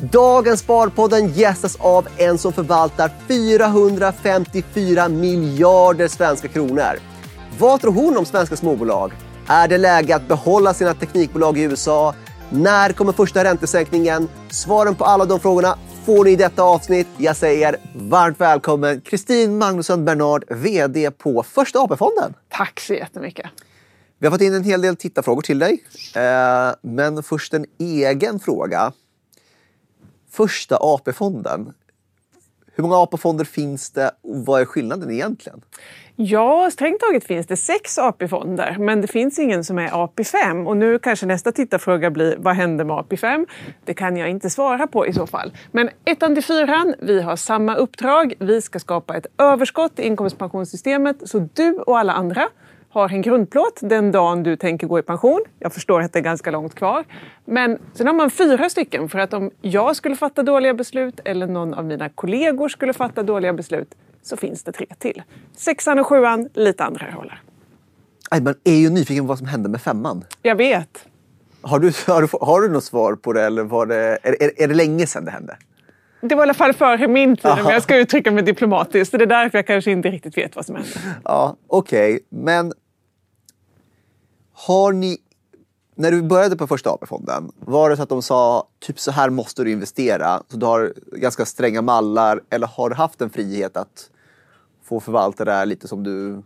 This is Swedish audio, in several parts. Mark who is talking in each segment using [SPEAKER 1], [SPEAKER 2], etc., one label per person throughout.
[SPEAKER 1] Dagens Sparpodden gästas av en som förvaltar 454 miljarder svenska kronor. Vad tror hon om svenska småbolag? Är det läge att behålla sina teknikbolag i USA? När kommer första räntesänkningen? Svaren på alla de frågorna får ni i detta avsnitt. Jag säger varmt välkommen Kristin Magnusson Bernard, VD på Första AP-fonden.
[SPEAKER 2] Tack så jättemycket.
[SPEAKER 1] Vi har fått in en hel del tittarfrågor till dig. Eh, men först en egen fråga. Första AP-fonden. Hur många AP-fonder finns det och vad är skillnaden egentligen?
[SPEAKER 2] Ja, strängt taget finns det sex AP-fonder, men det finns ingen som är AP5. Och nu kanske nästa tittarfråga blir, vad händer med AP5? Det kan jag inte svara på i så fall. Men ettan till fyran, vi har samma uppdrag. Vi ska skapa ett överskott i inkomstpensionssystemet så du och alla andra har en grundplåt den dagen du tänker gå i pension. Jag förstår att det är ganska långt kvar. Men sen har man fyra stycken för att om jag skulle fatta dåliga beslut eller någon av mina kollegor skulle fatta dåliga beslut så finns det tre till. Sexan och sjuan, lite andra roller.
[SPEAKER 1] Man är ju nyfiken på vad som hände med femman.
[SPEAKER 2] Jag vet.
[SPEAKER 1] Har du, har du, har du något svar på det eller var det, är, är, är det länge sedan det hände?
[SPEAKER 2] Det var i alla fall före min tid, om jag ska uttrycka mig diplomatiskt. Så det är därför jag kanske inte riktigt vet vad som hände.
[SPEAKER 1] Ja, Okej, okay. men har ni, när du började på första AP-fonden, var det så att de sa typ så här måste du investera, så du har ganska stränga mallar, eller har du haft en frihet att få förvalta det här lite som du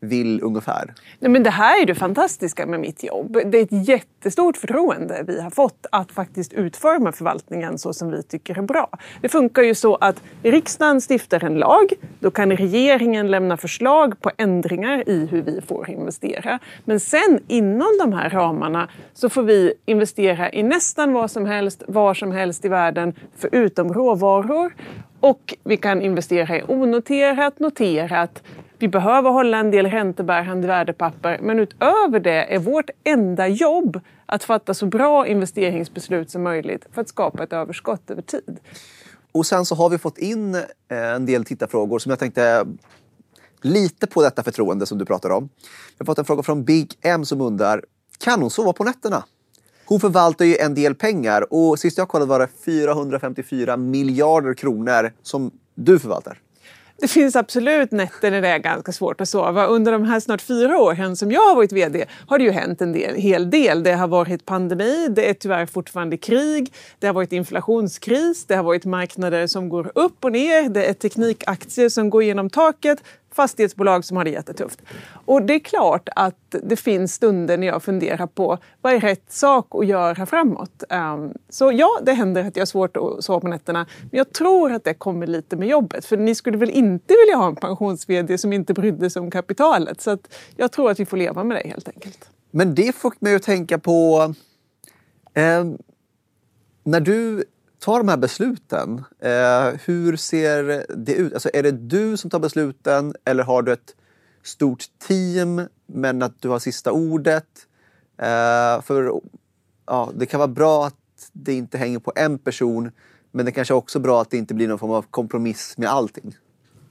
[SPEAKER 1] vill ungefär?
[SPEAKER 2] Nej, men det här är det fantastiska med mitt jobb. Det är ett jättestort förtroende vi har fått att faktiskt utforma förvaltningen så som vi tycker är bra. Det funkar ju så att riksdagen stiftar en lag. Då kan regeringen lämna förslag på ändringar i hur vi får investera. Men sen inom de här ramarna så får vi investera i nästan vad som helst, var som helst i världen förutom råvaror. Och vi kan investera i onoterat, noterat, vi behöver hålla en del räntebärande värdepapper men utöver det är vårt enda jobb att fatta så bra investeringsbeslut som möjligt för att skapa ett överskott över tid.
[SPEAKER 1] Och sen så har vi fått in eh, en del tittarfrågor som jag tänkte lite på detta förtroende som du pratar om. Jag har fått en fråga från Big M som undrar, kan hon sova på nätterna? Hon förvaltar ju en del pengar och sist jag kollade var det 454 miljarder kronor som du förvaltar.
[SPEAKER 2] Det finns absolut nätter när det är ganska svårt att sova. Under de här snart fyra åren som jag har varit VD har det ju hänt en del, hel del. Det har varit pandemi, det är tyvärr fortfarande krig, det har varit inflationskris, det har varit marknader som går upp och ner, det är teknikaktier som går genom taket, fastighetsbolag som har det jättetufft. Och det är klart att det finns stunder när jag funderar på vad är rätt sak att göra framåt. Um, så ja, det händer att jag har svårt att sova på nätterna. Men jag tror att det kommer lite med jobbet. För ni skulle väl inte vilja ha en pensions som inte brydde sig om kapitalet. Så jag tror att vi får leva med det helt enkelt.
[SPEAKER 1] Men det får mig att tänka på eh, när du tar de här besluten, eh, hur ser det ut? Alltså, är det du som tar besluten eller har du ett stort team men att du har sista ordet? Eh, för ja, Det kan vara bra att det inte hänger på en person men det kanske också är bra att det inte blir någon form av kompromiss med allting.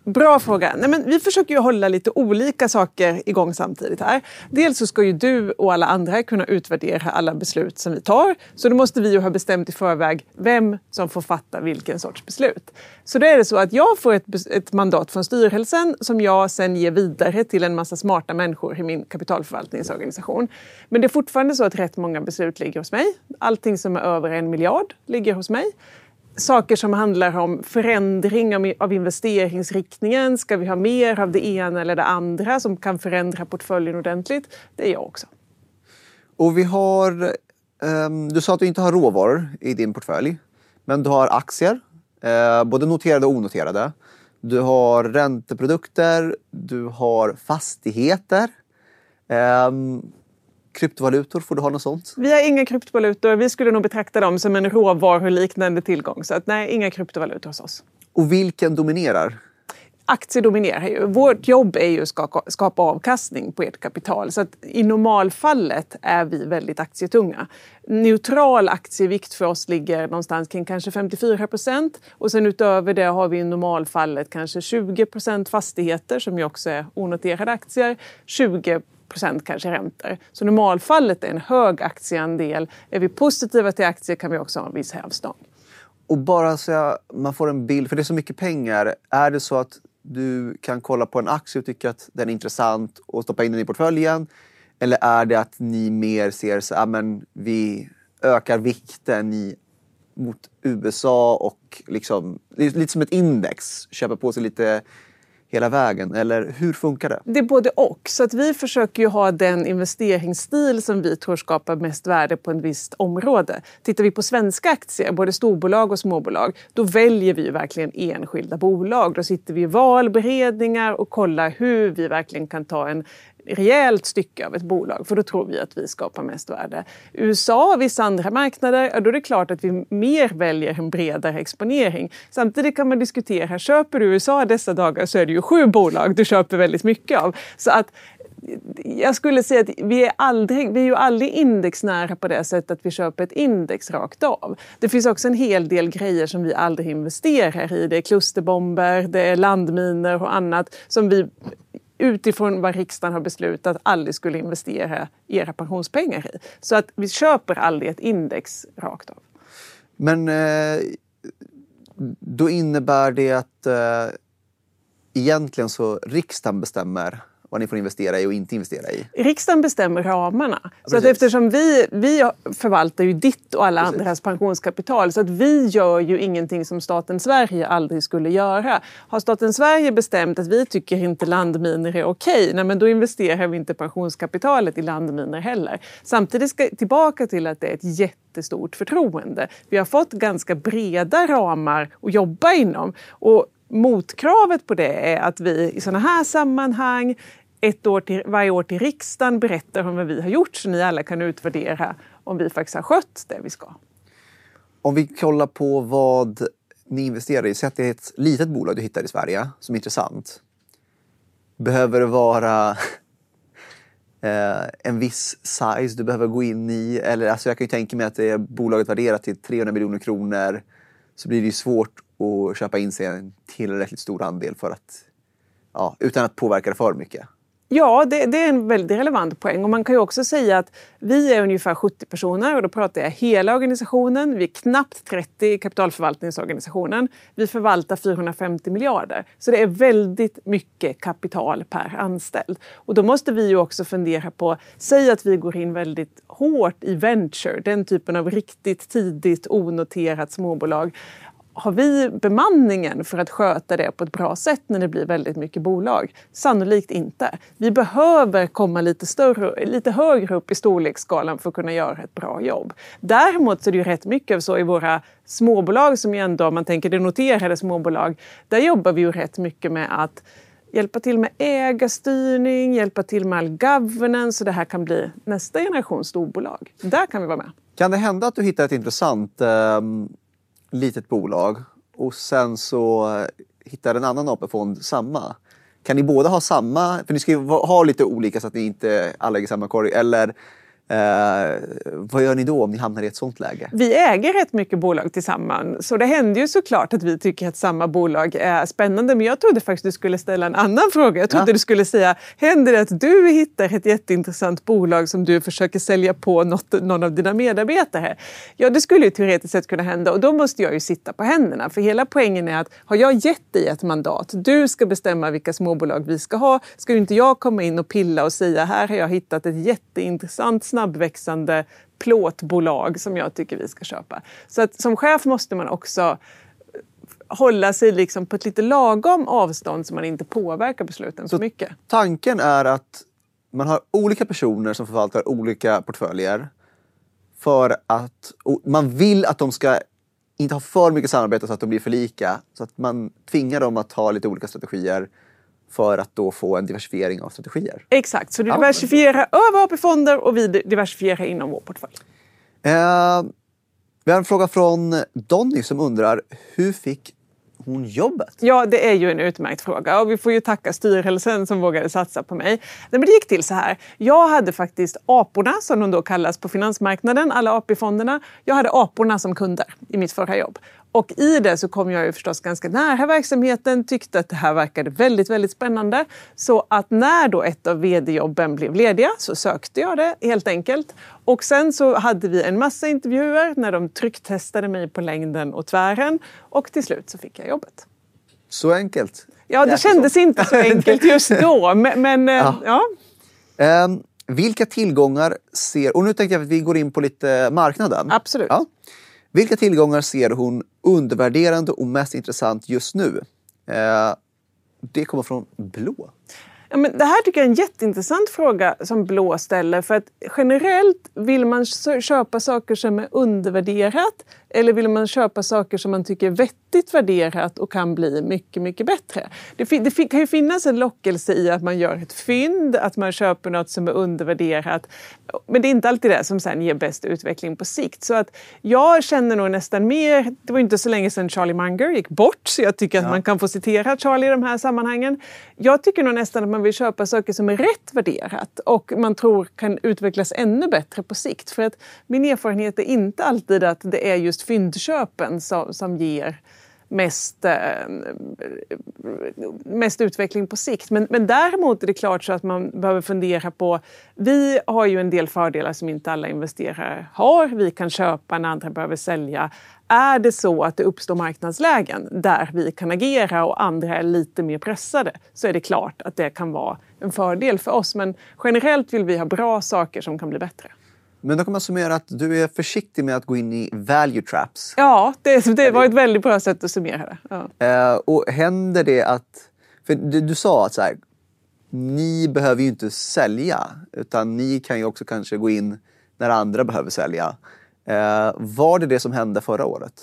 [SPEAKER 2] Bra fråga. Nej, men vi försöker ju hålla lite olika saker igång samtidigt här. Dels så ska ju du och alla andra kunna utvärdera alla beslut som vi tar. Så då måste vi ju ha bestämt i förväg vem som får fatta vilken sorts beslut. Så då är det så att jag får ett, ett mandat från styrelsen som jag sen ger vidare till en massa smarta människor i min kapitalförvaltningsorganisation. Men det är fortfarande så att rätt många beslut ligger hos mig. Allting som är över en miljard ligger hos mig saker som handlar om förändring av investeringsriktningen. Ska vi ha mer av det ena eller det andra som kan förändra portföljen ordentligt? Det är jag också.
[SPEAKER 1] Och vi har, um, du sa att du inte har råvaror i din portfölj, men du har aktier, eh, både noterade och onoterade. Du har ränteprodukter, du har fastigheter. Ehm, Kryptovalutor? Får du ha något sånt?
[SPEAKER 2] Vi har inga kryptovalutor. Vi skulle nog betrakta dem som en råvaruliknande tillgång. Så att, nej, inga kryptovalutor hos oss.
[SPEAKER 1] Och vilken dominerar?
[SPEAKER 2] Aktier dominerar ju. Vårt jobb är ju att skapa avkastning på ert kapital. Så att i normalfallet är vi väldigt aktietunga. Neutral aktievikt för oss ligger någonstans kring kanske 54 procent. Och sen utöver det har vi i normalfallet kanske 20 procent fastigheter som ju också är onoterade aktier. 20 procent kanske räntor. Så normalfallet är en hög aktieandel. Är vi positiva till aktier kan vi också ha en viss hävstång.
[SPEAKER 1] och bara så jag, man får en bild, för det är så mycket pengar. Är det så att du kan kolla på en aktie och tycka att den är intressant och stoppa in den i portföljen? Eller är det att ni mer ser så att vi ökar vikten i, mot USA och liksom, lite som ett index, köper på sig lite hela vägen? Eller hur funkar det?
[SPEAKER 2] Det är både och. Så att vi försöker ju ha den investeringsstil som vi tror skapar mest värde på ett visst område. Tittar vi på svenska aktier, både storbolag och småbolag, då väljer vi ju verkligen enskilda bolag. Då sitter vi i valberedningar och kollar hur vi verkligen kan ta en rejält stycke av ett bolag för då tror vi att vi skapar mest värde. USA och vissa andra marknader, då är det klart att vi mer väljer en bredare exponering. Samtidigt kan man diskutera, köper du USA dessa dagar så är det ju sju bolag du köper väldigt mycket av. Så att jag skulle säga att vi är, aldrig, vi är ju aldrig indexnära på det sättet att vi köper ett index rakt av. Det finns också en hel del grejer som vi aldrig investerar i. Det är klusterbomber, det är landminer och annat som vi utifrån vad riksdagen har beslutat aldrig skulle investera era pensionspengar i. Så att vi köper aldrig ett index rakt av.
[SPEAKER 1] Men eh, då innebär det att eh, egentligen så riksdagen bestämmer vad ni får investera i och inte investera i?
[SPEAKER 2] Riksdagen bestämmer ramarna. Ja, så att eftersom vi, vi förvaltar ju ditt och alla precis. andras pensionskapital så att vi gör ju ingenting som staten Sverige aldrig skulle göra. Har staten Sverige bestämt att vi tycker inte landminer är okej, nej men då investerar vi inte pensionskapitalet i landminer heller. Samtidigt ska tillbaka till att det är ett jättestort förtroende. Vi har fått ganska breda ramar att jobba inom. Och motkravet på det är att vi i sådana här sammanhang ett år till, varje år till riksdagen berättar om vad vi har gjort så ni alla kan utvärdera om vi faktiskt har skött det vi ska.
[SPEAKER 1] Om vi kollar på vad ni investerar i, säg att det är ett litet bolag du hittar i Sverige som är intressant. Behöver det vara eh, en viss size du behöver gå in i? Eller alltså jag kan ju tänka mig att det är bolaget värderat till 300 miljoner kronor så blir det ju svårt och köpa in sig en tillräckligt stor andel för att, ja, utan att påverka det för mycket.
[SPEAKER 2] Ja, det, det, är en väldigt relevant poäng. Och man kan ju också säga att vi är ungefär 70 personer och då pratar jag hela organisationen. Vi är knappt 30 i kapitalförvaltningsorganisationen. Vi förvaltar 450 miljarder. Så det är väldigt mycket kapital per anställd. Och då måste vi ju också fundera på, säg att vi går in väldigt hårt i venture, den typen av riktigt tidigt onoterat småbolag har vi bemanningen för att sköta det på ett bra sätt när det blir väldigt mycket bolag? Sannolikt inte. Vi behöver komma lite, större, lite högre upp i storleksskalan för att kunna göra ett bra jobb. Däremot så är det ju rätt mycket så i våra småbolag som ju ändå, om man tänker det noterade småbolag, där jobbar vi ju rätt mycket med att hjälpa till med ägarstyrning, hjälpa till med all governance så det här kan bli nästa generation storbolag. Där kan vi vara med.
[SPEAKER 1] Kan det hända att du hittar ett intressant eh litet bolag och sen så hittar en annan AP-fond samma. Kan ni båda ha samma? För ni ska ju ha lite olika så att ni inte alla lägger samma korg. Eller Eh, vad gör ni då om ni hamnar i ett sånt läge?
[SPEAKER 2] Vi äger rätt mycket bolag tillsammans så det händer ju såklart att vi tycker att samma bolag är spännande. Men jag trodde faktiskt du skulle ställa en annan fråga. Jag trodde ja. du skulle säga, händer det att du hittar ett jätteintressant bolag som du försöker sälja på något, någon av dina medarbetare? Ja, det skulle ju teoretiskt sett kunna hända och då måste jag ju sitta på händerna. För hela poängen är att har jag gett dig ett mandat, du ska bestämma vilka småbolag vi ska ha, ska inte jag komma in och pilla och säga här har jag hittat ett jätteintressant snabbväxande plåtbolag som jag tycker vi ska köpa. Så att som chef måste man också hålla sig liksom på ett lite lagom avstånd så man inte påverkar besluten så, så mycket.
[SPEAKER 1] Tanken är att man har olika personer som förvaltar olika portföljer för att man vill att de ska inte ha för mycket samarbete så att de blir för lika. Så att man tvingar dem att ha lite olika strategier för att då få en diversifiering av strategier.
[SPEAKER 2] Exakt, så du diversifierar ja. över AP-fonder och vi diversifierar inom vår portfölj.
[SPEAKER 1] Eh, vi har en fråga från Donny som undrar hur fick hon jobbet?
[SPEAKER 2] Ja, det är ju en utmärkt fråga och vi får ju tacka styrelsen som vågade satsa på mig. Men det gick till så här. Jag hade faktiskt aporna, som de då kallas på finansmarknaden, alla AP-fonderna. Jag hade aporna som kunder i mitt förra jobb. Och i det så kom jag ju förstås ganska nära verksamheten, tyckte att det här verkade väldigt, väldigt spännande. Så att när då ett av vd-jobben blev lediga så sökte jag det helt enkelt. Och sen så hade vi en massa intervjuer när de trycktestade mig på längden och tvären och till slut så fick jag jobbet.
[SPEAKER 1] Så enkelt?
[SPEAKER 2] Ja, det kändes så. inte så enkelt just då, men, men ja. ja.
[SPEAKER 1] Um, vilka tillgångar ser... Och nu tänkte jag att vi går in på lite marknaden.
[SPEAKER 2] Absolut. Ja.
[SPEAKER 1] Vilka tillgångar ser hon undervärderande och mest intressant just nu? Eh, det kommer från Blå.
[SPEAKER 2] Ja, men det här tycker jag är en jätteintressant fråga som Blå ställer. För att generellt vill man köpa saker som är undervärderat eller vill man köpa saker som man tycker är vettigt värderat och kan bli mycket, mycket bättre? Det, det kan ju finnas en lockelse i att man gör ett fynd, att man köper något som är undervärderat. Men det är inte alltid det som sen ger bäst utveckling på sikt. Så att jag känner nog nästan mer... Det var inte så länge sedan Charlie Munger gick bort, så jag tycker att ja. man kan få citera Charlie i de här sammanhangen. Jag tycker nog nästan att man vill köpa saker som är rätt värderat och man tror kan utvecklas ännu bättre på sikt. För att min erfarenhet är inte alltid att det är just just fyndköpen som, som ger mest, eh, mest utveckling på sikt. Men, men däremot är det klart så att man behöver fundera på... Vi har ju en del fördelar som inte alla investerare har. Vi kan köpa när andra behöver sälja. Är det så att det uppstår marknadslägen där vi kan agera och andra är lite mer pressade så är det klart att det kan vara en fördel för oss. Men generellt vill vi ha bra saker som kan bli bättre.
[SPEAKER 1] Men då kan man summera att du är försiktig med att gå in i value traps.
[SPEAKER 2] Ja, det, det var ett väldigt bra sätt att summera det. Ja.
[SPEAKER 1] Uh, och händer det att... För du, du sa att så här, ni behöver ju inte sälja, utan ni kan ju också kanske gå in när andra behöver sälja. Uh, var det det som hände förra året?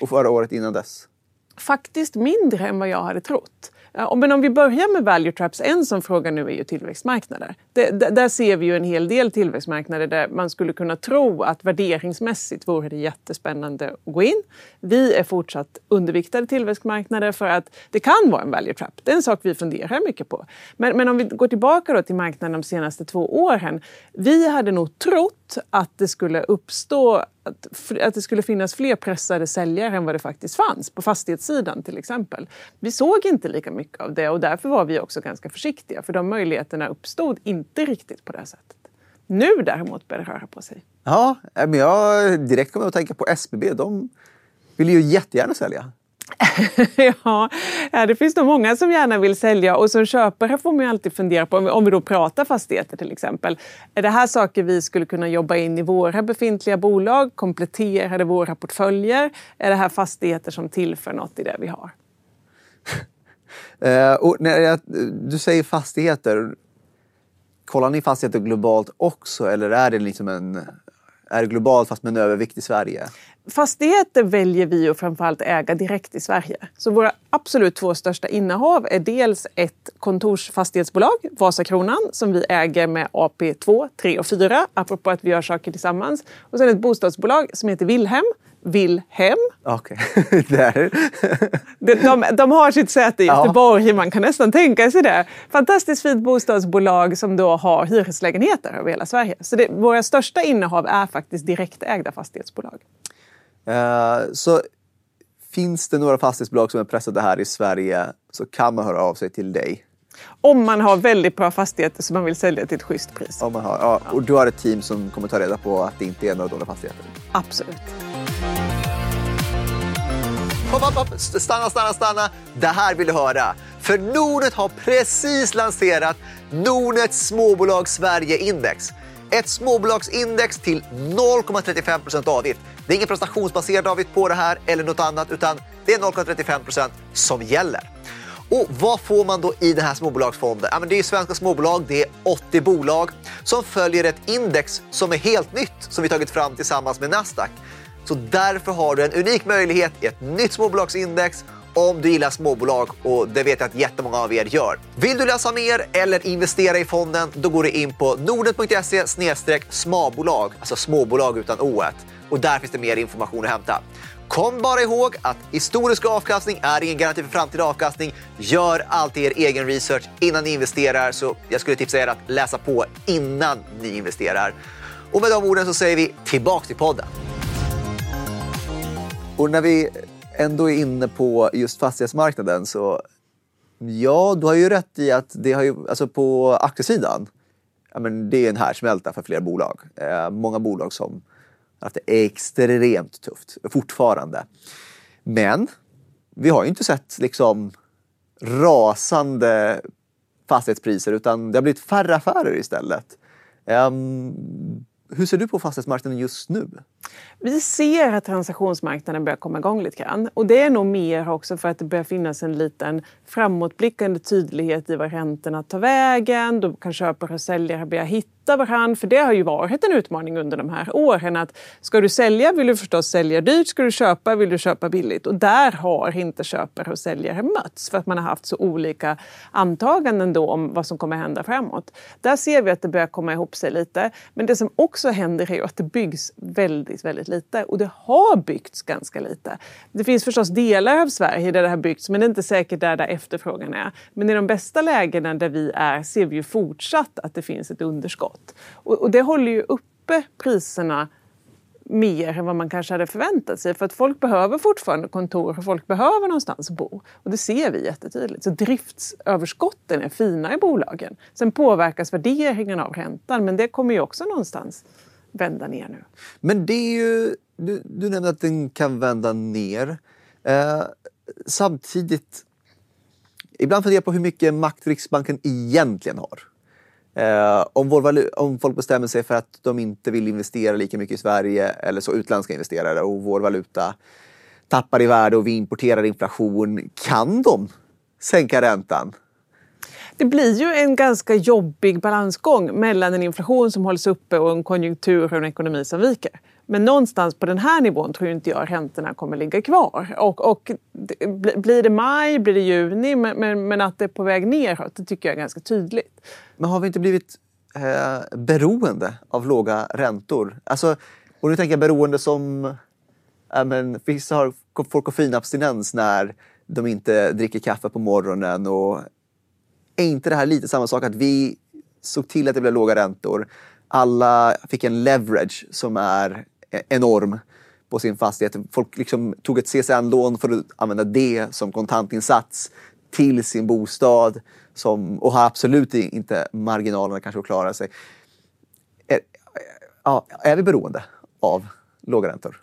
[SPEAKER 1] Och förra året innan dess?
[SPEAKER 2] Faktiskt mindre än vad jag hade trott. Men om vi börjar med value traps, en sån fråga nu är ju tillväxtmarknader. Det, där ser vi ju en hel del tillväxtmarknader där man skulle kunna tro att värderingsmässigt vore det jättespännande att gå in. Vi är fortsatt underviktade tillväxtmarknader för att det kan vara en value trap. Det är en sak vi funderar mycket på. Men, men om vi går tillbaka då till marknaden de senaste två åren. Vi hade nog trott att det skulle uppstå att, att det skulle finnas fler pressade säljare än vad det faktiskt fanns, på fastighetssidan till exempel. Vi såg inte lika mycket av det och därför var vi också ganska försiktiga för de möjligheterna uppstod inte riktigt på det sättet. Nu däremot börjar det röra på sig.
[SPEAKER 1] Ja, men jag direkt kommer att tänka på SBB. De vill ju jättegärna sälja.
[SPEAKER 2] ja, eh, det finns nog många som gärna vill sälja och som köpare får man ju alltid fundera på, om vi då pratar fastigheter till exempel. Är det här saker vi skulle kunna jobba in i våra befintliga bolag, kompletterade våra portföljer? Är det här fastigheter som tillför något i det vi har?
[SPEAKER 1] uh, och när jag, du säger fastigheter, kollar ni fastigheter globalt också eller är det liksom en är det globalt fast med en övervikt i Sverige?
[SPEAKER 2] Fastigheter väljer vi att framförallt äga direkt i Sverige. Så våra absolut två största innehav är dels ett kontorsfastighetsbolag, Vasakronan, som vi äger med AP2, 3 och 4, apropå att vi gör saker tillsammans. Och sen ett bostadsbolag som heter Wilhelm, Wilhelm.
[SPEAKER 1] Okej, okay.
[SPEAKER 2] de, de, de har sitt säte i Göteborg, ja. man kan nästan tänka sig det. Fantastiskt fint bostadsbolag som då har hyreslägenheter över hela Sverige. Så det, våra största innehav är faktiskt direktägda fastighetsbolag.
[SPEAKER 1] Uh, så finns det några fastighetsbolag som är pressade här i Sverige så kan man höra av sig till dig.
[SPEAKER 2] Om man har väldigt bra fastigheter som man vill sälja till ett schysst pris.
[SPEAKER 1] Om man har, ja, och du har ett team som kommer ta reda på att det inte är några dåliga fastigheter?
[SPEAKER 2] Absolut.
[SPEAKER 1] Hopp, hopp, hopp. Stanna, stanna, stanna. Det här vill du höra. För Nordnet har precis lanserat Nordnets småbolag Sverige-index. Ett småbolagsindex till 0,35% avgift. Det är ingen prestationsbaserad avgift på det här eller något annat utan det är 0,35% som gäller. Och vad får man då i den här småbolagsfonden? Ja, men det är svenska småbolag, det är 80 bolag som följer ett index som är helt nytt som vi tagit fram tillsammans med Nasdaq. Så därför har du en unik möjlighet i ett nytt småbolagsindex om du gillar småbolag och det vet jag att jättemånga av er gör. Vill du läsa mer eller investera i fonden då går du in på nordnet.se småbolag, alltså småbolag utan o och där finns det mer information att hämta. Kom bara ihåg att historisk avkastning är ingen garanti för framtida avkastning. Gör alltid er egen research innan ni investerar. Så jag skulle tipsa er att läsa på innan ni investerar. Och med de orden så säger vi tillbaka till podden. Och när vi ändå är inne på just fastighetsmarknaden så ja, du har ju rätt i att det har ju, alltså på aktiesidan, ja, men det är en härdsmälta för flera bolag. Eh, många bolag som har haft det extremt tufft fortfarande. Men vi har ju inte sett liksom rasande fastighetspriser utan det har blivit färre affärer istället. Um, hur ser du på fastighetsmarknaden just nu?
[SPEAKER 2] Vi ser att transaktionsmarknaden börjar komma igång lite grann. Och det är nog mer också för att det börjar finnas en liten framåtblickande tydlighet i var räntorna tar vägen. Då kan köpare och säljare börja hitta hitta varandra. För det har ju varit en utmaning under de här åren. Att ska du sälja vill du förstås sälja dyrt, ska du köpa vill du köpa billigt. Och där har inte köpare och säljare mötts för att man har haft så olika antaganden då om vad som kommer hända framåt. Där ser vi att det börjar komma ihop sig lite. Men det som också händer är ju att det byggs väldigt, väldigt lite. Och det har byggts ganska lite. Det finns förstås delar av Sverige där det har byggts men det är inte säkert där, där efterfrågan är. Men i de bästa lägena där vi är ser vi ju fortsatt att det finns ett underskott mat. Och, och det håller ju uppe priserna mer än vad man kanske hade förväntat sig. För att folk behöver fortfarande kontor och folk behöver någonstans att bo. Och det ser vi jättetydligt. Så driftsöverskotten är fina i bolagen. Sen påverkas värderingen av räntan men det kommer ju också någonstans vända ner nu.
[SPEAKER 1] Men det är ju, du, du nämnde att den kan vända ner. Eh, samtidigt, ibland funderar jag på hur mycket makt Riksbanken egentligen har. Eh, om, vår om folk bestämmer sig för att de inte vill investera lika mycket i Sverige, eller så utländska investerare, och vår valuta tappar i värde och vi importerar inflation, kan de sänka räntan?
[SPEAKER 2] Det blir ju en ganska jobbig balansgång mellan en inflation som hålls uppe och en konjunktur och en ekonomi som viker. Men någonstans på den här nivån tror inte jag räntorna kommer ligga kvar. Och, och blir det maj, blir det juni, men, men, men, att det är på väg neråt, det tycker jag är ganska tydligt.
[SPEAKER 1] Men har vi inte blivit eh, beroende av låga räntor? Alltså, och nu tänker jag beroende som... Äh, men, vissa har, får koffeinabstinens när de inte dricker kaffe på morgonen. Och är inte det här lite samma sak att vi såg till att det blev låga räntor? Alla fick en leverage som är E- enorm på sin fastighet. Folk liksom tog ett CSN-lån för att använda det som kontantinsats till sin bostad som, och har absolut inte marginalerna kanske att klara sig. Är, ja, är vi beroende av låga räntor?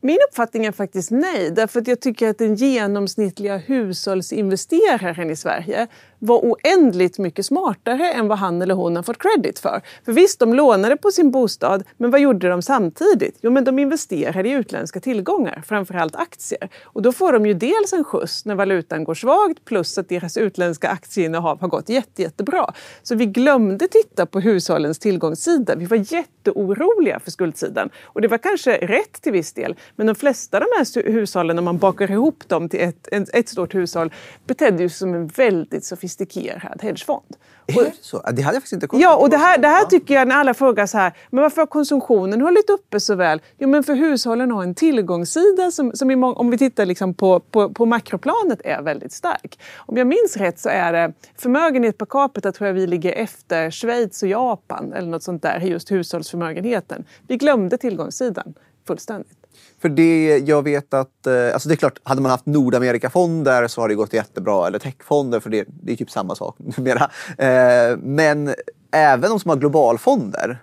[SPEAKER 2] Min uppfattning är faktiskt nej, därför att jag tycker att den genomsnittliga hushållsinvesteraren i Sverige var oändligt mycket smartare än vad han eller hon har fått credit för. För visst, de lånade på sin bostad, men vad gjorde de samtidigt? Jo, men de investerade i utländska tillgångar, framförallt aktier. Och då får de ju dels en skjuts när valutan går svagt, plus att deras utländska aktieinnehav har gått jätte, jättebra. Så vi glömde titta på hushållens tillgångssida. Vi var jätteoroliga för skuldsidan. Och det var kanske rätt till viss del, men de flesta av de här hushållen, om man bakar ihop dem till ett, ett stort hushåll, betedde sig som en väldigt sofistikerad hedgefond.
[SPEAKER 1] Är det så? Det hade jag faktiskt inte koll
[SPEAKER 2] Ja, och det här, det här tycker jag när alla frågar så här, men varför har konsumtionen hållit uppe så väl? Jo, men för hushållen har en tillgångssida som, som i om vi tittar liksom på, på, på makroplanet är väldigt stark. Om jag minns rätt så är det förmögenhet per capita tror jag vi ligger efter Schweiz och Japan eller något sånt där, just hushållsförmögenheten. Vi glömde tillgångssidan fullständigt.
[SPEAKER 1] För det jag vet att, eh, alltså det är klart, hade man haft Nordamerikafonder så har det gått jättebra, eller techfonder för det, det är typ samma sak numera. Eh, men även de som har globalfonder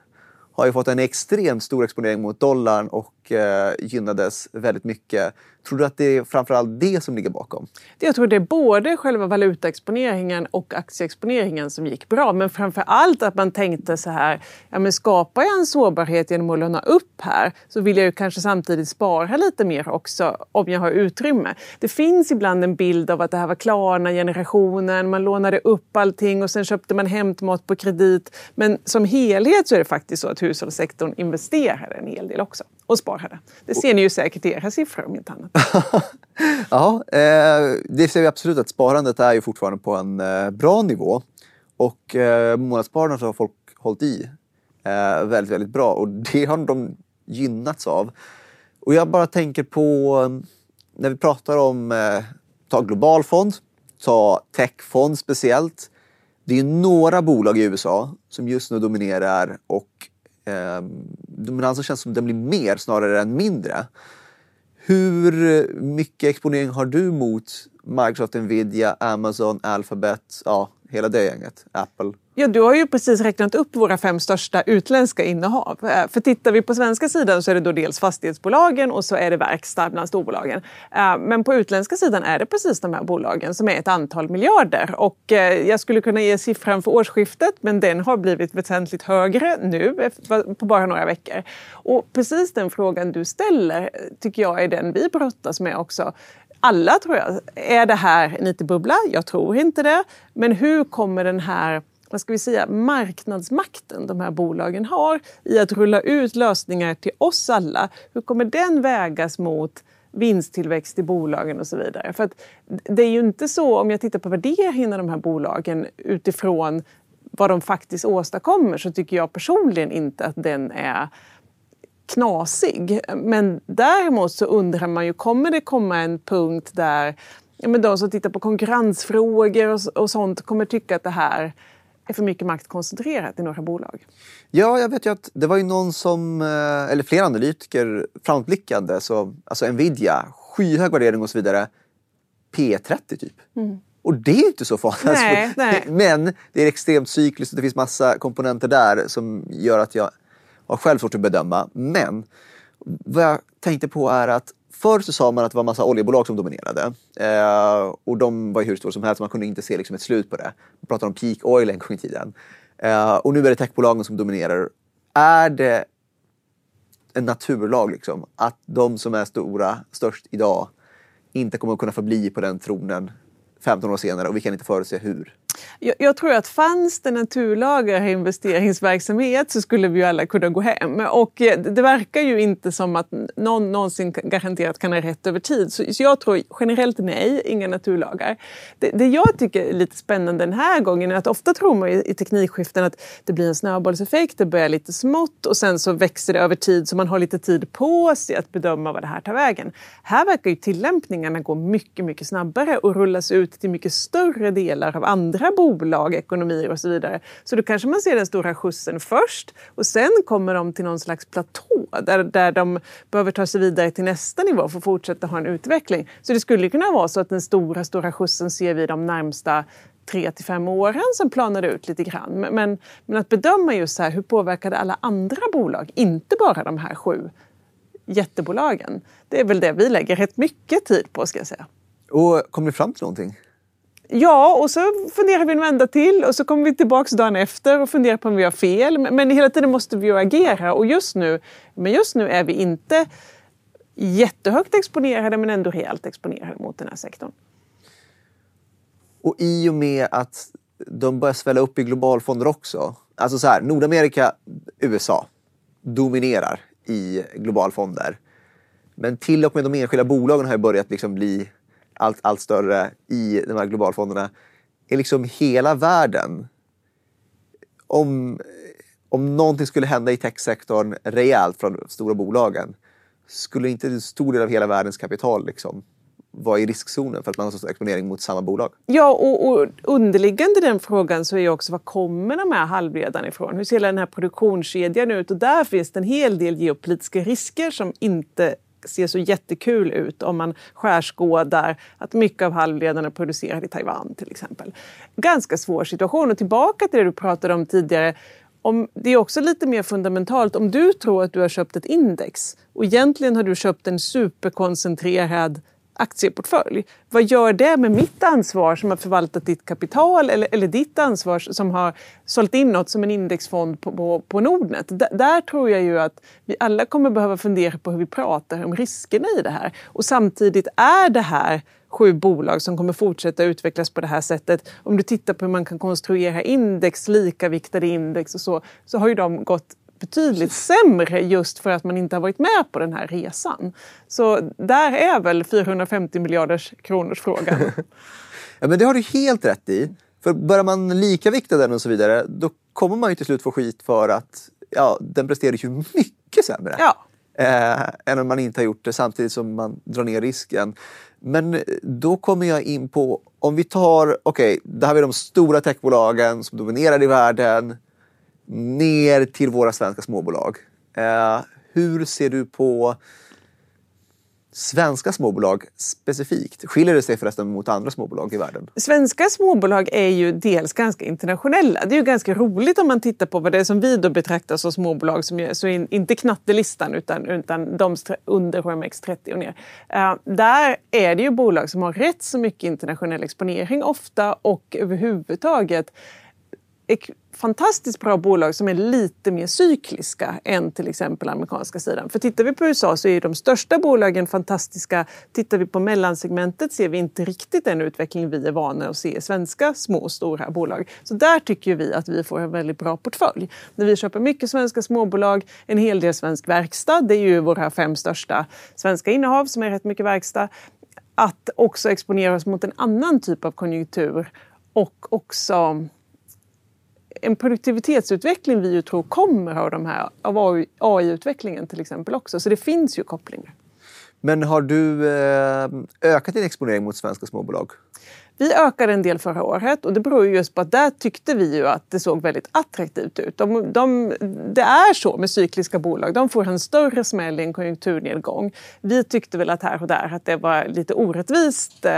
[SPEAKER 1] har ju fått en extremt stor exponering mot dollarn och eh, gynnades väldigt mycket. Tror du att det är framförallt det som ligger bakom?
[SPEAKER 2] Jag tror det är både själva valutaexponeringen och aktieexponeringen som gick bra. Men framför allt att man tänkte så här, ja men skapar jag en sårbarhet genom att låna upp här så vill jag ju kanske samtidigt spara lite mer också om jag har utrymme. Det finns ibland en bild av att det här var Klarna-generationen, man lånade upp allting och sen köpte man hämtmat på kredit. Men som helhet så är det faktiskt så att hushållssektorn investerade en hel del också och sparade. Det ser ni ju säkert i era siffror om inte annat.
[SPEAKER 1] ja, eh, det ser vi absolut att sparandet är ju fortfarande på en eh, bra nivå. Och eh, månadssparandet har folk hållit i väldigt, väldigt bra och det har de gynnats av. Och jag bara tänker på när vi pratar om ta global fond, ta techfond speciellt. Det är några bolag i USA som just nu dominerar och eh, dominansen alltså känns som den blir mer snarare än mindre. Hur mycket exponering har du mot Microsoft, Nvidia, Amazon, Alphabet, ja, hela det gänget, Apple?
[SPEAKER 2] Ja, du har ju precis räknat upp våra fem största utländska innehav. Eh, för tittar vi på svenska sidan så är det då dels fastighetsbolagen och så är det verkstad bland storbolagen. Eh, men på utländska sidan är det precis de här bolagen som är ett antal miljarder. Och eh, jag skulle kunna ge siffran för årsskiftet men den har blivit väsentligt högre nu på bara några veckor. Och precis den frågan du ställer tycker jag är den vi brottas med också alla tror jag. Är det här en IT-bubbla? Jag tror inte det. Men hur kommer den här vad ska vi säga, marknadsmakten de här bolagen har i att rulla ut lösningar till oss alla. Hur kommer den vägas mot vinsttillväxt i bolagen och så vidare? För att det är ju inte så, om jag tittar på värderingen av de här bolagen utifrån vad de faktiskt åstadkommer så tycker jag personligen inte att den är knasig. Men däremot så undrar man ju, kommer det komma en punkt där ja, men de som tittar på konkurrensfrågor och, och sånt kommer tycka att det här är för mycket makt koncentrerat i några bolag.
[SPEAKER 1] Ja, jag vet ju att det var ju någon som, eh, eller flera analytiker framåtblickande, så, alltså Nvidia, skyhög värdering och så vidare, P30 typ. Mm. Och det är inte så farligt.
[SPEAKER 2] Nej, nej.
[SPEAKER 1] Men det är extremt cykliskt och det finns massa komponenter där som gör att jag har själv svårt att bedöma. Men vad jag tänkte på är att Förr så sa man att det var massa oljebolag som dominerade. Eh, och de var ju hur stora som helst, man kunde inte se liksom ett slut på det. Man pratade om peak oil en gång i tiden. Eh, och nu är det techbolagen som dominerar. Är det en naturlag liksom, att de som är stora, störst idag, inte kommer att kunna förbli på den tronen 15 år senare och vi kan inte förutse hur?
[SPEAKER 2] Jag, jag, tror att fanns det naturlagar i investeringsverksamhet så skulle vi ju alla kunna gå hem. Och eh, det verkar ju inte som att någon någonsin garanterat kan ha rätt över tid. Så, så jag tror generellt nej, inga naturlagar. Det, det, jag tycker är lite spännande den här gången är att ofta tror man i, i teknikskiften att det blir en snöbollseffekt, det börjar lite smått och sen så växer det över tid så man har lite tid på sig att bedöma vad det här tar vägen. Här verkar ju tillämpningarna gå mycket, mycket snabbare och rullas ut till mycket större delar av andra bolag, ekonomier och så vidare. Så då kanske man ser den stora skjutsen först och sen kommer de till någon slags platå där, där de behöver ta sig vidare till nästa nivå för att fortsätta ha en utveckling. Så det skulle kunna vara så att den stora, stora skjutsen ser vi de närmsta tre till fem åren, som planar ut lite grann. Men, men att bedöma just så här, hur påverkar det alla andra bolag, inte bara de här sju jättebolagen. Det är väl det vi lägger rätt mycket tid på ska jag säga.
[SPEAKER 1] Och kom ni fram till någonting?
[SPEAKER 2] Ja, och så funderar vi en vända till och så kommer vi tillbaka dagen efter och funderar på om vi har fel. Men hela tiden måste vi ju agera och just nu, men just nu är vi inte jättehögt exponerade men ändå rejält exponerade mot den här sektorn.
[SPEAKER 1] Och i och med att de börjar svälla upp i globalfonder också. Alltså så här, Nordamerika, USA dominerar i globalfonder. Men till och med de enskilda bolagen har börjat liksom bli allt, allt större i de här globalfonderna. Är liksom hela världen, om, om någonting skulle hända i techsektorn rejält från de stora bolagen, skulle inte en stor del av hela världens kapital liksom vara i riskzonen för att man har så stor exponering mot samma bolag.
[SPEAKER 2] Ja, och, och underliggande den frågan så är ju också var kommer de här halvledarna ifrån? Hur ser den här produktionskedjan ut? Och där finns det en hel del geopolitiska risker som inte ser så jättekul ut om man skärskådar att mycket av halvledarna är producerade i Taiwan till exempel. Ganska svår situation. Och tillbaka till det du pratade om tidigare. Om, det är också lite mer fundamentalt. Om du tror att du har köpt ett index och egentligen har du köpt en superkoncentrerad aktieportfölj. Vad gör det med mitt ansvar som har förvaltat ditt kapital eller, eller ditt ansvar som har sålt in något som en indexfond på, på, på Nordnet? D där tror jag ju att vi alla kommer behöva fundera på hur vi pratar om riskerna i det här. Och samtidigt är det här sju bolag som kommer fortsätta utvecklas på det här sättet. Om du tittar på hur man kan konstruera index, likaviktade index och så, så har ju de gått betydligt sämre just för att man inte har varit med på den här resan. Så där är väl 450 miljarders kronors frågan.
[SPEAKER 1] ja, men det har du helt rätt i. För börjar man likavikta den och så vidare, då kommer man ju till slut få skit för att ja, den presterar ju mycket sämre.
[SPEAKER 2] Ja.
[SPEAKER 1] Eh, än om man inte har gjort det samtidigt som man drar ner risken. Men då kommer jag in på, om vi tar, okej, okay, där har vi de stora techbolagen som dominerar i världen ner till våra svenska småbolag. Eh, hur ser du på svenska småbolag specifikt? Skiljer det sig förresten mot andra småbolag i världen?
[SPEAKER 2] Svenska småbolag är ju dels ganska internationella. Det är ju ganska roligt om man tittar på vad det är som vi då betraktar som småbolag som är, så in, inte knattelistan utan, utan de under HMX30 och ner. Uh, där är det ju bolag som har rätt så mycket internationell exponering ofta och överhuvudtaget fantastiskt bra bolag som är lite mer cykliska än till exempel amerikanska sidan. För tittar vi på USA så är de största bolagen fantastiska. Tittar vi på mellansegmentet ser vi inte riktigt den utveckling vi är vana att se i svenska små och stora bolag. Så där tycker vi att vi får en väldigt bra portfölj. När vi köper mycket svenska småbolag, en hel del svensk verkstad, det är ju våra fem största svenska innehav som är rätt mycket verkstad. Att också exponera oss mot en annan typ av konjunktur och också en produktivitetsutveckling vi ju tror kommer av, de här, av AI-utvecklingen till exempel också. Så det finns ju kopplingar.
[SPEAKER 1] Men har du eh, ökat din exponering mot svenska småbolag?
[SPEAKER 2] Vi ökade en del förra året och det beror just på att där tyckte vi ju att det såg väldigt attraktivt ut. De, de, det är så med cykliska bolag, de får en större smäll i en konjunkturnedgång. Vi tyckte väl att här och där att det var lite orättvist eh,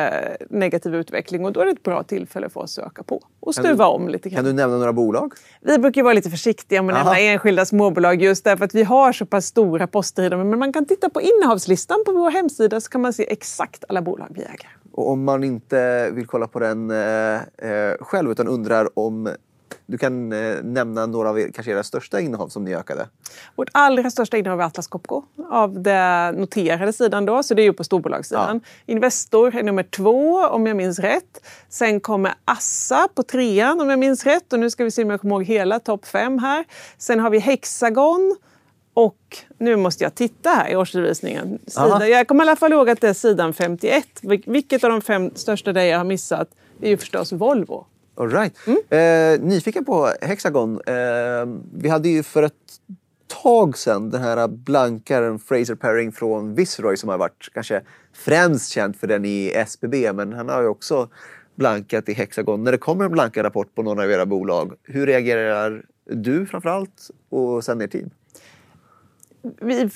[SPEAKER 2] negativ utveckling och då är det ett bra tillfälle för oss att öka på och stuva om lite
[SPEAKER 1] grann. Kan du nämna några bolag?
[SPEAKER 2] Vi brukar vara lite försiktiga med att nämna enskilda småbolag just därför att vi har så pass stora poster i dem. Men man kan titta på innehavslistan på vår hemsida så kan man se exakt alla bolag vi äger.
[SPEAKER 1] Och om man inte vill kolla på den eh, eh, själv utan undrar om du kan eh, nämna några av er, kanske era största innehav som ni ökade?
[SPEAKER 2] Vårt allra största innehav är Atlas Copco av den noterade sidan då, så det är ju på storbolagssidan. Ja. Investor är nummer två om jag minns rätt. Sen kommer Assa på trean om jag minns rätt och nu ska vi se om jag kommer ihåg hela topp fem här. Sen har vi Hexagon och nu måste jag titta här i årsredovisningen. Sida, jag kommer i alla fall ihåg att det är sidan 51. Vilket av de fem största det jag har missat är ju förstås Volvo.
[SPEAKER 1] All right. Mm. Eh, nyfiken på Hexagon. Eh, vi hade ju för ett tag sedan den här blankaren Fraser Perring från Viceroy som har varit kanske främst känd för den i SBB men han har ju också blankat i Hexagon. När det kommer en blankad rapport på någon av era bolag, hur reagerar du framförallt och sen er team?
[SPEAKER 2] Vi,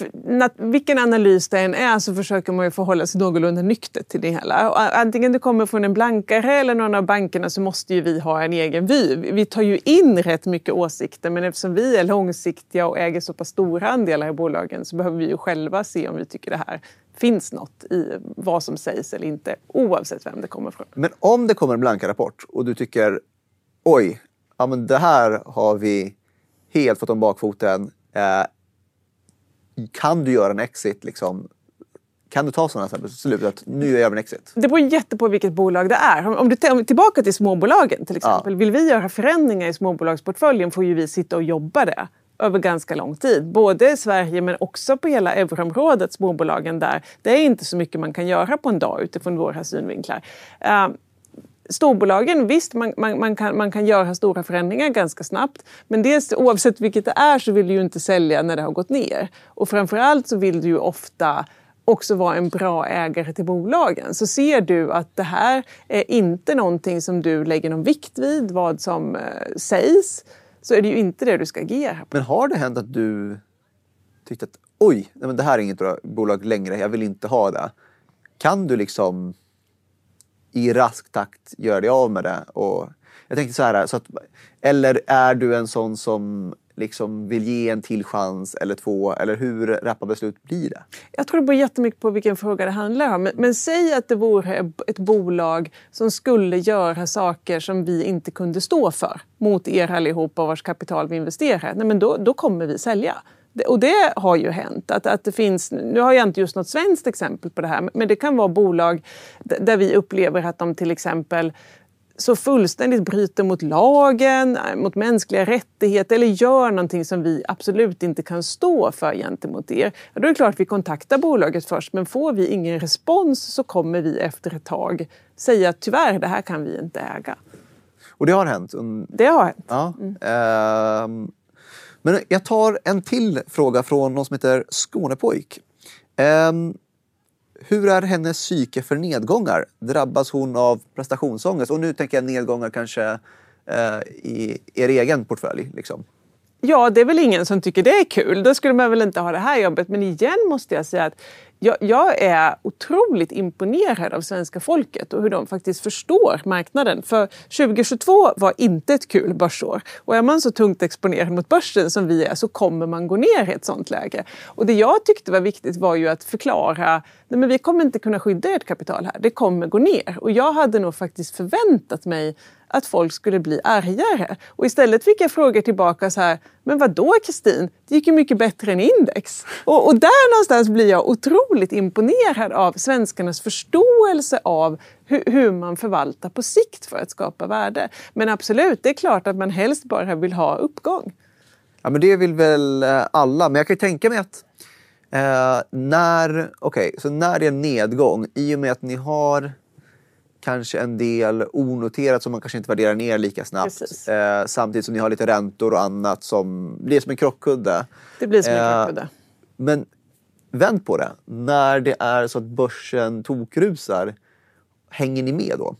[SPEAKER 2] vilken analys det än är så försöker man ju förhålla sig någorlunda nyktert till det hela. Och eh, antingen det kommer från en blankare eller någon av bankerna så måste ju vi ha en egen vy. Vi tar ju in rätt mycket åsikter men eftersom vi är långsiktiga och äger så pass stora andelar i bolagen så behöver vi ju själva se om vi tycker det här finns något i vad som sägs eller inte oavsett vem det kommer från.
[SPEAKER 1] Men om det kommer en blankarapport och du tycker oj, ja men det här har vi helt fått om bakfoten. Eh, kan du göra en exit liksom, kan du ta sådana beslut att nu gör vi en exit?
[SPEAKER 2] Det beror jätte på vilket bolag det är. Om du tillbaka till småbolagen till exempel. Ja. Vill vi göra förändringar i småbolagsportföljen får ju vi sitta och jobba det över ganska lång tid. Både i Sverige men också på hela euroområdet, småbolagen där. Det är inte så mycket man kan göra på en dag utifrån våra synvinklar. Uh, Storbolagen, visst man, man, man, kan, man kan göra stora förändringar ganska snabbt. Men dels, oavsett vilket det är så vill du ju inte sälja när det har gått ner. Och framförallt så vill du ju ofta också vara en bra ägare till bolagen. Så ser du att det här är inte någonting som du lägger någon vikt vid, vad som eh, sägs, så är det ju inte det du ska agera på.
[SPEAKER 1] Men har det hänt att du tyckte att oj, nej men det här är inget bra bolag längre, jag vill inte ha det. Kan du liksom i rask takt göra dig av med det. Och jag tänkte så här, så att, eller är du en sån som liksom vill ge en till chans eller två? Eller hur rappa beslut blir det?
[SPEAKER 2] Jag tror det beror jättemycket på vilken fråga det handlar om. Men, men säg att det vore ett bolag som skulle göra saker som vi inte kunde stå för mot er allihopa vars kapital vi investerar. Nej, men då, då kommer vi sälja. Och det har ju hänt. Att, att det finns, nu har jag inte just något svenskt exempel på det här, men det kan vara bolag där vi upplever att de till exempel så fullständigt bryter mot lagen, mot mänskliga rättigheter eller gör någonting som vi absolut inte kan stå för gentemot er. Då är det klart att vi kontaktar bolaget först men får vi ingen respons så kommer vi efter ett tag säga att tyvärr, det här kan vi inte äga.
[SPEAKER 1] Och det har hänt?
[SPEAKER 2] Det har hänt.
[SPEAKER 1] Ja. Mm. Uh, men jag tar en till fråga från någon som heter Skånepojk. Um, hur är hennes psyke för nedgångar? Drabbas hon av prestationsångest? Och nu tänker jag nedgångar kanske uh, i er egen portfölj. Liksom.
[SPEAKER 2] Ja, det är väl ingen som tycker det är kul. Då skulle man väl inte ha det här jobbet. Men igen måste jag säga att jag, jag, är otroligt imponerad av svenska folket och hur de faktiskt förstår marknaden. För 2022 var inte ett kul börsår. Och är man så tungt exponerad mot börsen som vi är så kommer man gå ner i ett sånt läge. Och det jag tyckte var viktigt var ju att förklara Nej, men vi kommer inte kunna skydda ert kapital här. Det kommer gå ner. Och jag hade nog faktiskt förväntat mig att folk skulle bli argare. Och istället fick jag frågor tillbaka så här, men vad då Kristin? Det gick ju mycket bättre än index. Och, och, där någonstans blir jag otroligt imponerad av svenskarnas förståelse av hur, hur, man förvaltar på sikt för att skapa värde. Men absolut, det är klart att man helst bara vill ha uppgång.
[SPEAKER 1] Ja, men det vill väl eh, alla. Men jag kan ju tänka mig att eh, när, okay, så när det är nedgång, i och med att ni har kanske en del onoterat som man kanske inte värderar ner lika snabbt. Eh, samtidigt som ni har lite räntor och annat som blir som en krockkudde.
[SPEAKER 2] Det blir som en eh, krockkudde.
[SPEAKER 1] Men vänd på det. När det är så att börsen tokrusar, hänger ni med då?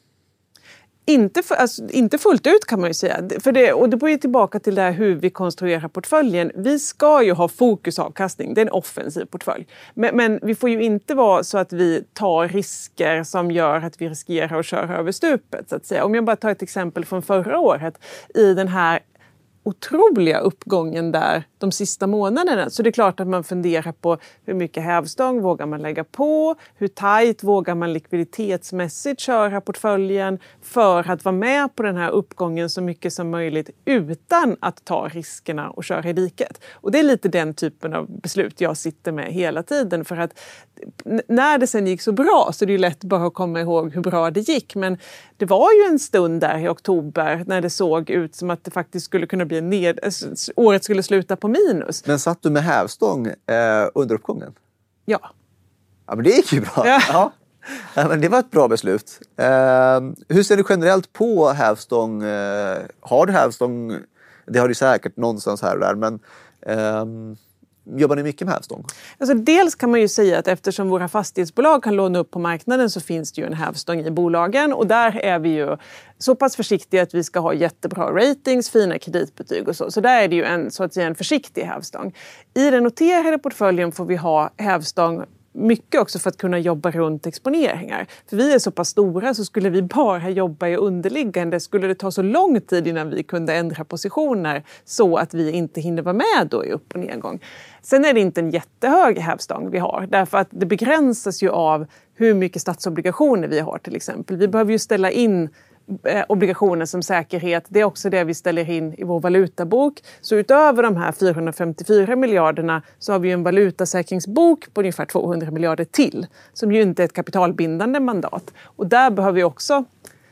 [SPEAKER 2] Inte, för, alltså, inte fullt ut kan man ju säga. För det, och det går ju tillbaka till det här hur vi konstruerar portföljen. Vi ska ju ha fokusavkastning, det är en offensiv portfölj. Men, men, vi får ju inte vara så att vi tar risker som gör att vi riskerar att köra över stupet. Så att säga. Om jag bara tar ett exempel från förra året i den här otroliga uppgången där de sista månaderna. Så det är klart att man funderar på hur mycket hävstång vågar man lägga på? Hur tajt vågar man likviditetsmässigt köra portföljen för att vara med på den här uppgången så mycket som möjligt utan att ta riskerna och köra i diket? Och det är lite den typen av beslut jag sitter med hela tiden för att när det sen gick så bra så är det ju lätt bara att komma ihåg hur bra det gick. Men det var ju en stund där i oktober när det såg ut som att det faktiskt skulle kunna bli ned... året skulle sluta på minus.
[SPEAKER 1] Men satt du med hävstång eh, under uppgången?
[SPEAKER 2] Ja.
[SPEAKER 1] Ja, men det gick ju bra. Ja. ja. ja men det var ett bra beslut. Eh, hur ser du generellt på hävstång? Eh, har du hävstång? Det har du säkert någonstans här och där. Men, eh, Jobbar ni mycket med hävstång?
[SPEAKER 2] Alltså dels kan man ju säga att eftersom våra fastighetsbolag kan låna upp på marknaden så finns det ju en hävstång i bolagen och där är vi ju så pass försiktiga att vi ska ha jättebra ratings, fina kreditbetyg och så. Så där är det ju en, så att säga, en försiktig hävstång. I den noterade portföljen får vi ha hävstång mycket också för att kunna jobba runt exponeringar. För vi är så pass stora så skulle vi bara jobba i underliggande skulle det ta så lång tid innan vi kunde ändra positioner så att vi inte hinner vara med då i upp och nedgång. Sen är det inte en jättehög hävstång vi har därför att det begränsas ju av hur mycket statsobligationer vi har till exempel. Vi behöver ju ställa in eh, obligationer som säkerhet. Det är också det vi ställer in i vår valutabok. Så utöver de här 454 miljarderna så har vi en valutasäkringsbok på ungefär 200 miljarder till som ju inte är ett kapitalbindande mandat. Och där behöver vi också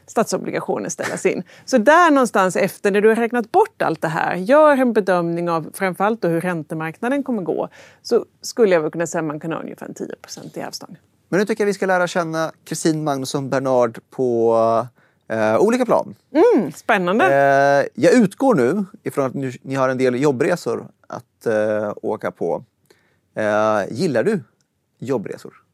[SPEAKER 2] statsobligationer ställas in. Så där någonstans efter, när du har räknat bort allt det här, gör en bedömning av framförallt hur räntemarknaden kommer gå, så skulle jag väl kunna säga att man kan ha ungefär 10% i hävstång.
[SPEAKER 1] Men nu tycker jag vi ska lära känna Kristin Magnusson Bernard på Uh, olika plan.
[SPEAKER 2] Mm, spännande. Uh,
[SPEAKER 1] jag utgår nu ifrån att ni, har en del jobbresor att uh, åka på. gillar du jobbresor?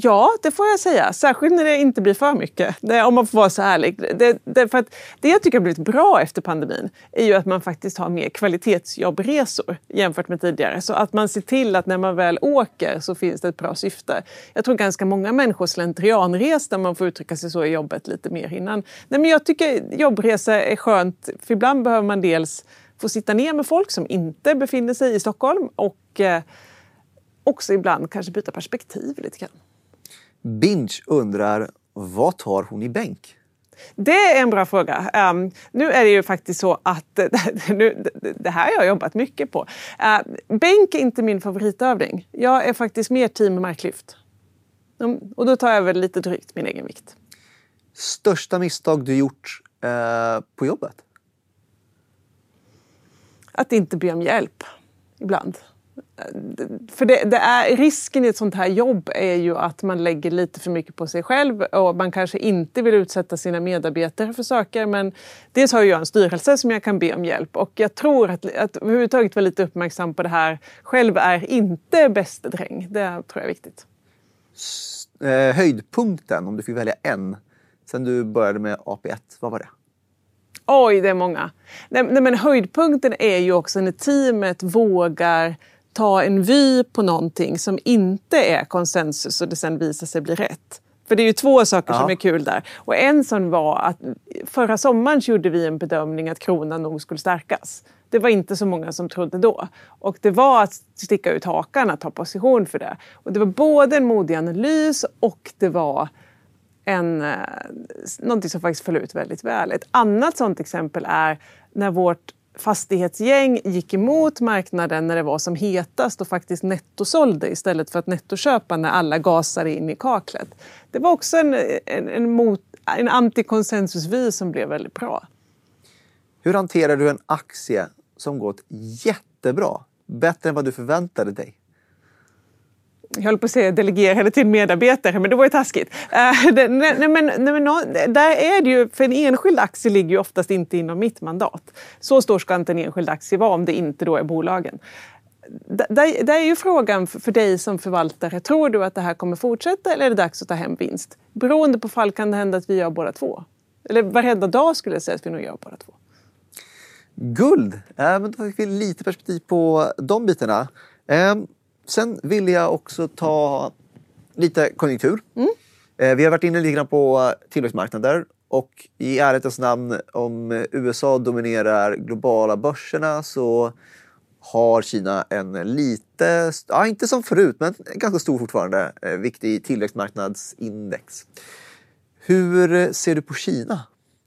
[SPEAKER 2] Ja, det får jag säga. Särskilt när det inte blir för mycket. Det, om man får vara så ärlig. Det, det, för att det jag tycker har blivit bra efter pandemin är ju att man faktiskt har mer kvalitetsjobbresor jämfört med tidigare. Så att man ser till att när man väl åker så finns det ett bra syfte. Jag tror ganska många människor slentrianres om man får uttrycka sig så, i jobbet lite mer innan. Nej, men jag tycker jobbresa är skönt, för ibland behöver man dels få sitta ner med folk som inte befinner sig i Stockholm och eh, också ibland kanske byta perspektiv lite grann.
[SPEAKER 1] Binge undrar, vad tar hon i bänk?
[SPEAKER 2] Det är en bra fråga. Um, nu är det ju faktiskt så att nu, det här har jag jobbat mycket på. Uh, bänk är inte min favoritövning. Jag är faktiskt mer team marklyft. Um, och då tar jag väl lite drygt min egen vikt.
[SPEAKER 1] Största misstag du gjort uh, på jobbet?
[SPEAKER 2] Att inte be om hjälp ibland för det, det, är, risken i ett sånt här jobb är ju att man lägger lite för mycket på sig själv och man kanske inte vill utsätta sina medarbetare för saker. Men dels har jag en styrelse som jag kan be om hjälp och jag tror att, att överhuvudtaget vara lite uppmärksam på det här. Själv är inte bäste dräng. Det tror jag är viktigt.
[SPEAKER 1] Eh, höjdpunkten, om du fick välja en, sen du började med AP1, vad var det?
[SPEAKER 2] Oj, det är många. Nej, nej, men höjdpunkten är ju också när teamet vågar ta en vy på någonting som inte är konsensus och det sen visar sig bli rätt. För det är ju två saker ja. som är kul där. Och en sån var att förra sommaren gjorde vi en bedömning att kronan nog skulle stärkas. Det var inte så många som trodde då. Och det var att sticka ut hakan, att ta position för det. Och det var både en modig analys och det var en, eh, någonting som faktiskt föll ut väldigt väl. Ett annat sånt exempel är när vårt fastighetsgäng gick emot marknaden när det var som hetast och faktiskt nettosålde istället för att nettoköpa när alla gasade in i kaklet. Det var också en, en, en, mot, en antikonsensusvy som blev väldigt bra.
[SPEAKER 1] Hur hanterar du en aktie som gått jättebra? Bättre än vad du förväntade dig?
[SPEAKER 2] Jag höll på att säga delegerade till medarbetare, men det var ju taskigt. Uh, det, nej, men, nej, men, där är det ju, för en enskild aktie ligger ju oftast inte inom mitt mandat. Så stor ska inte en enskild aktie vara om det inte då är bolagen. Där, där är ju frågan för dig som förvaltare, tror du att det här kommer fortsätta eller är det dags att ta hem vinst? Beroende på fall kan det hända att vi gör båda två. Eller varenda dag skulle jag säga att vi nog gör båda två.
[SPEAKER 1] Guld! Äh, men då fick vi lite perspektiv på de bitarna. Äh, Sen vill jag också ta lite konjunktur. Mm. Eh, vi har varit inne lite grann på eh, tillväxtmarknader och i ärlighetens namn om USA dominerar globala börserna så har Kina en lite, ja inte som förut, men ganska stor fortfarande, eh, viktig tillväxtmarknadsindex. Hur ser du på Kina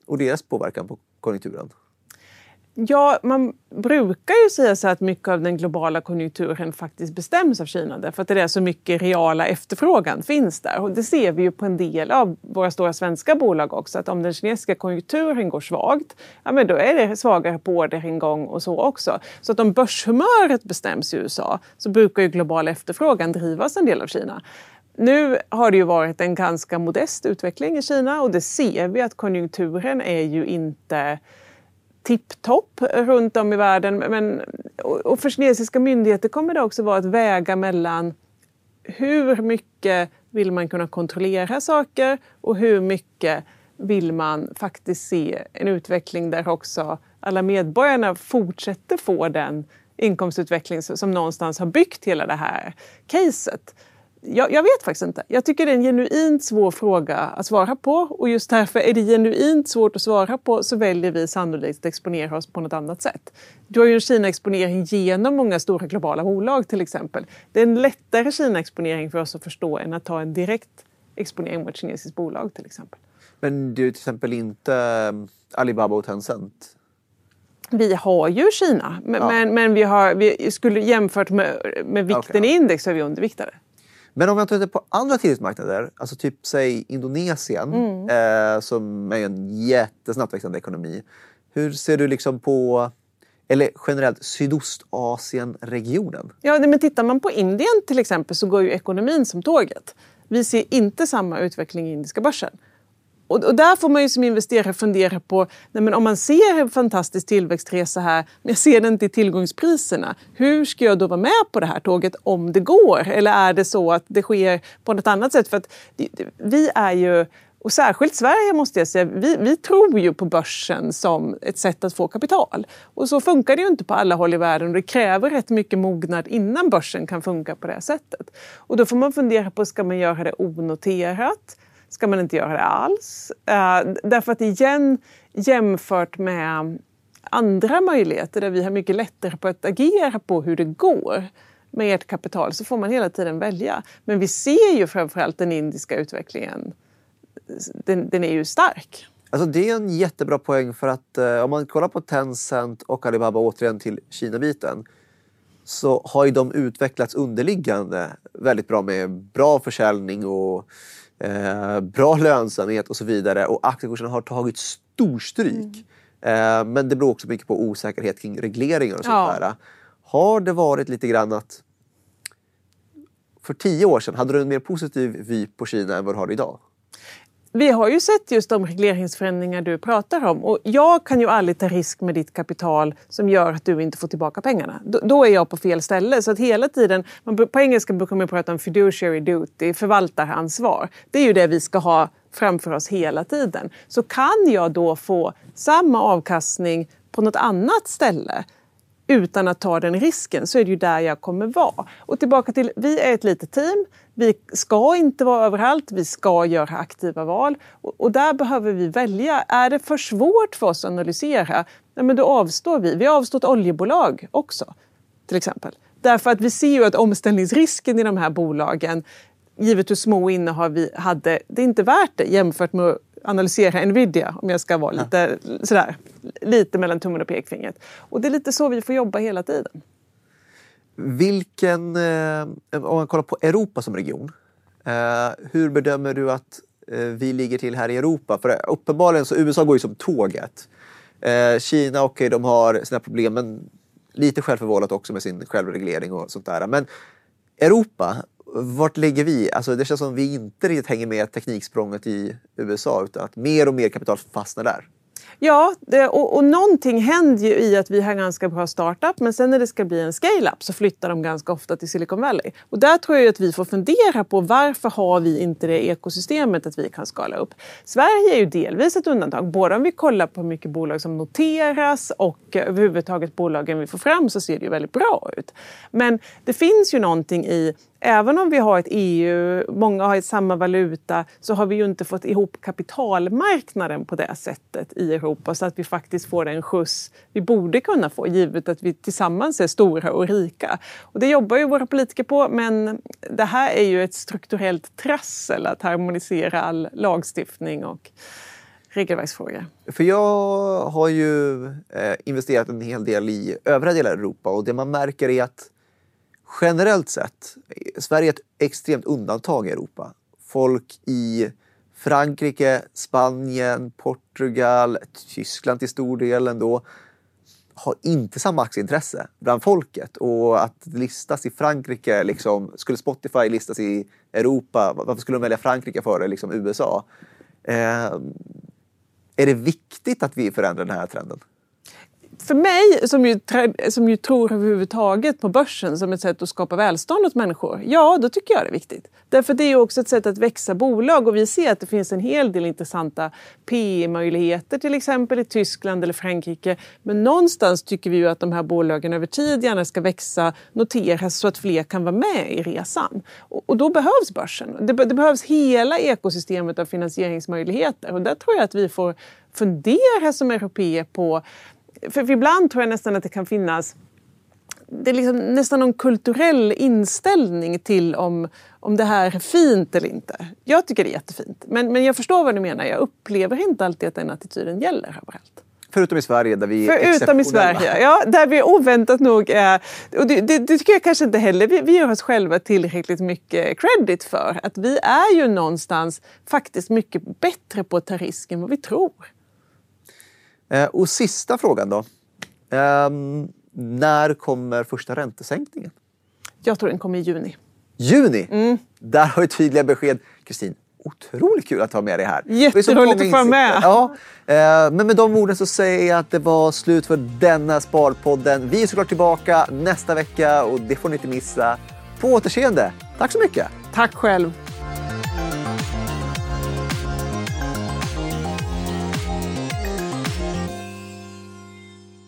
[SPEAKER 1] och deras påverkan på konjunkturen?
[SPEAKER 2] Ja, man brukar ju säga så att mycket av den globala konjunkturen faktiskt bestäms av Kina därför att det är så mycket reala efterfrågan finns där. Och det ser vi ju på en del av våra stora svenska bolag också att om den kinesiska konjunkturen går svagt, ja men då är det svagare på orderingång och så också. Så att om börshumöret bestäms i USA så brukar ju global efterfrågan drivas en del av Kina. Nu har det ju varit en ganska modest utveckling i Kina och det ser vi att konjunkturen är ju inte tipptopp runt om i världen. Men, och för kinesiska myndigheter kommer det också vara att väga mellan hur mycket vill man kunna kontrollera saker och hur mycket vill man faktiskt se en utveckling där också alla medborgarna fortsätter få den inkomstutveckling som någonstans har byggt hela det här caset. Jag, jag, vet faktiskt inte. Jag tycker det är en genuint svår fråga att svara på och just därför är det genuint svårt att svara på så väljer vi sannolikt att exponera oss på något annat sätt. Du har ju en Kina-exponering genom många stora globala bolag till exempel. Det är en lättare Kina-exponering för oss att förstå än att ta en direkt exponering mot ett kinesiskt bolag till exempel.
[SPEAKER 1] Men du är till exempel inte eh, Alibaba och Tencent?
[SPEAKER 2] Vi har ju Kina, men, ja. men, men, vi, har, vi skulle jämfört med, med vikten okay. i index så är vi underviktade.
[SPEAKER 1] Men om jag tittar på andra tillväxtmarknader, alltså typ säg Indonesien mm. eh, som är en jättesnabbt växande ekonomi. Hur ser du liksom på eller generellt Sydostasien-regionen?
[SPEAKER 2] Ja, men tittar man på Indien till exempel så går ju ekonomin som tåget. Vi ser inte samma utveckling i indiska börsen. Och, och, där får man ju som investerare fundera på, nej men om man ser en fantastisk tillväxtresa här, men jag ser den inte i tillgångspriserna. Hur ska jag då vara med på det här tåget om det går? Eller är det så att det sker på något annat sätt? För att vi är ju och särskilt Sverige måste jag säga, vi, vi, tror ju på börsen som ett sätt att få kapital. Och så funkar det ju inte på alla håll i världen och det kräver rätt mycket mognad innan börsen kan funka på det här sättet. Och då får man fundera på, ska man göra det onoterat? Ska man inte göra det alls. Uh, därför att igen, jämfört med andra möjligheter där vi har mycket lättare på att agera på hur det går med ert kapital så får man hela tiden välja. Men vi ser ju framförallt den indiska utvecklingen. Den, den är ju stark.
[SPEAKER 1] Alltså det är en jättebra poäng för att eh, om man kollar på Tencent och Alibaba återigen till Kina-biten så har ju de utvecklats underliggande väldigt bra med bra försäljning och eh, bra lönsamhet och så vidare. Och aktiekurserna har tagit storstryk. Mm. Eh, men det beror också mycket på osäkerhet kring regleringar och sånt ja. där. Har det varit lite grann att för tio år sedan hade du en mer positiv vy på Kina än vad du har idag?
[SPEAKER 2] Vi har ju sett just de regleringsförändringar du pratar om och jag kan ju aldrig ta risk med ditt kapital som gör att du inte får tillbaka pengarna. Då, då är jag på fel ställe. Så att hela tiden, man, på engelska brukar man prata om fiduciary duty, förvaltaransvar. Det är ju det vi ska ha framför oss hela tiden. Så kan jag då få samma avkastning på något annat ställe utan att ta den risken så är det ju där jag kommer vara. Och tillbaka till, vi är ett litet team. Vi ska inte vara överallt, vi ska göra aktiva val. Och, och där behöver vi välja. Är det för svårt för oss att analysera, ja, men då avstår vi. Vi har avstått oljebolag också, till exempel. Därför att vi ser ju att omställningsrisken i de här bolagen, givet hur små innehav vi hade, det är inte värt det jämfört med analysera Nvidia, om jag ska vara lite, ja. sådär, lite mellan tummen och pekfingret. Och det är lite så vi får jobba hela tiden.
[SPEAKER 1] Vilken, eh, om man kollar på Europa som region, eh, hur bedömer du att eh, vi ligger till här i Europa? För uppenbarligen så USA går ju som tåget. Kina, okej, okay, de har sina problem, men lite självförvållat också med sin självreglering och sånt där. Men Europa, vart ligger vi? Alltså det känns som vi inte riktigt hänger med tekniksprånget i USA utan att mer och mer kapital fastnar där.
[SPEAKER 2] Ja, det, och, och någonting händer ju i att vi har ganska bra startup men sen när det ska bli en scale-up så flyttar de ganska ofta till Silicon Valley. Och där tror jag att vi får fundera på varför har vi inte det ekosystemet att vi kan skala upp. Sverige är ju delvis ett undantag. Både om vi kollar på hur mycket bolag som noteras och överhuvudtaget bolagen vi får fram så ser det ju väldigt bra ut. Men det finns ju någonting i även om vi har ett EU, många har samma valuta, så har vi ju inte fått ihop kapitalmarknaden på det sättet i Europa så att vi faktiskt får den skjuts vi borde kunna få givet att vi tillsammans är stora och rika. Och det jobbar ju våra politiker på men det här är ju ett strukturellt trassel att harmonisera all lagstiftning och regelverksfrågor.
[SPEAKER 1] För jag har ju eh, investerat en hel del i övriga delar av Europa och det man märker är att generellt sett, Sverige är ett extremt undantag i Europa. Folk i Frankrike, Spanien, Portugal, Tyskland till stor del ändå har inte samma aktieintresse bland folket. Och att listas i Frankrike, liksom, skulle Spotify listas i Europa, varför skulle de välja Frankrike före liksom USA? Eh, är det viktigt att vi förändrar den här trenden?
[SPEAKER 2] För mig som ju, som ju tror överhuvudtaget på börsen som ett sätt att skapa välstånd åt människor, ja då tycker jag det är viktigt. Därför det är också ett sätt att växa bolag och vi ser att det finns en hel del intressanta PE-möjligheter till exempel i Tyskland eller Frankrike. Men någonstans tycker vi ju att de här bolagen över tid gärna ska växa, noteras så att fler kan vara med i resan. Och, och då behövs börsen. Det, det behövs hela ekosystemet av finansieringsmöjligheter och där tror jag att vi får fundera som europeer på för ibland tror jag nästan att det kan finnas det är liksom nästan någon kulturell inställning till om, om det här är fint eller inte. Jag tycker det är jättefint. Men, men jag förstår vad du menar. Jag upplever inte alltid att den attityden gäller överallt.
[SPEAKER 1] Förutom i Sverige där vi
[SPEAKER 2] är Förutom i Sverige, ja. Där vi oväntat nog är... Och det, det, det, tycker jag kanske inte heller vi, vi gör oss själva tillräckligt mycket credit för. Att vi är ju någonstans faktiskt mycket bättre på att ta risk än vad vi tror.
[SPEAKER 1] Eh, och sista frågan då. Um, när kommer första räntesänkningen?
[SPEAKER 2] Jag tror den kommer i juni.
[SPEAKER 1] Juni? Mm. Där har vi tydliga besked. Kristin, otroligt kul att ha med dig här.
[SPEAKER 2] Jätteroligt att få med.
[SPEAKER 1] Ja, eh, men med de orden så säger jag att det var slut för denna Sparpodden. Vi är såklart tillbaka nästa vecka och det får ni inte missa. På återseende. Tack så mycket.
[SPEAKER 2] Tack själv.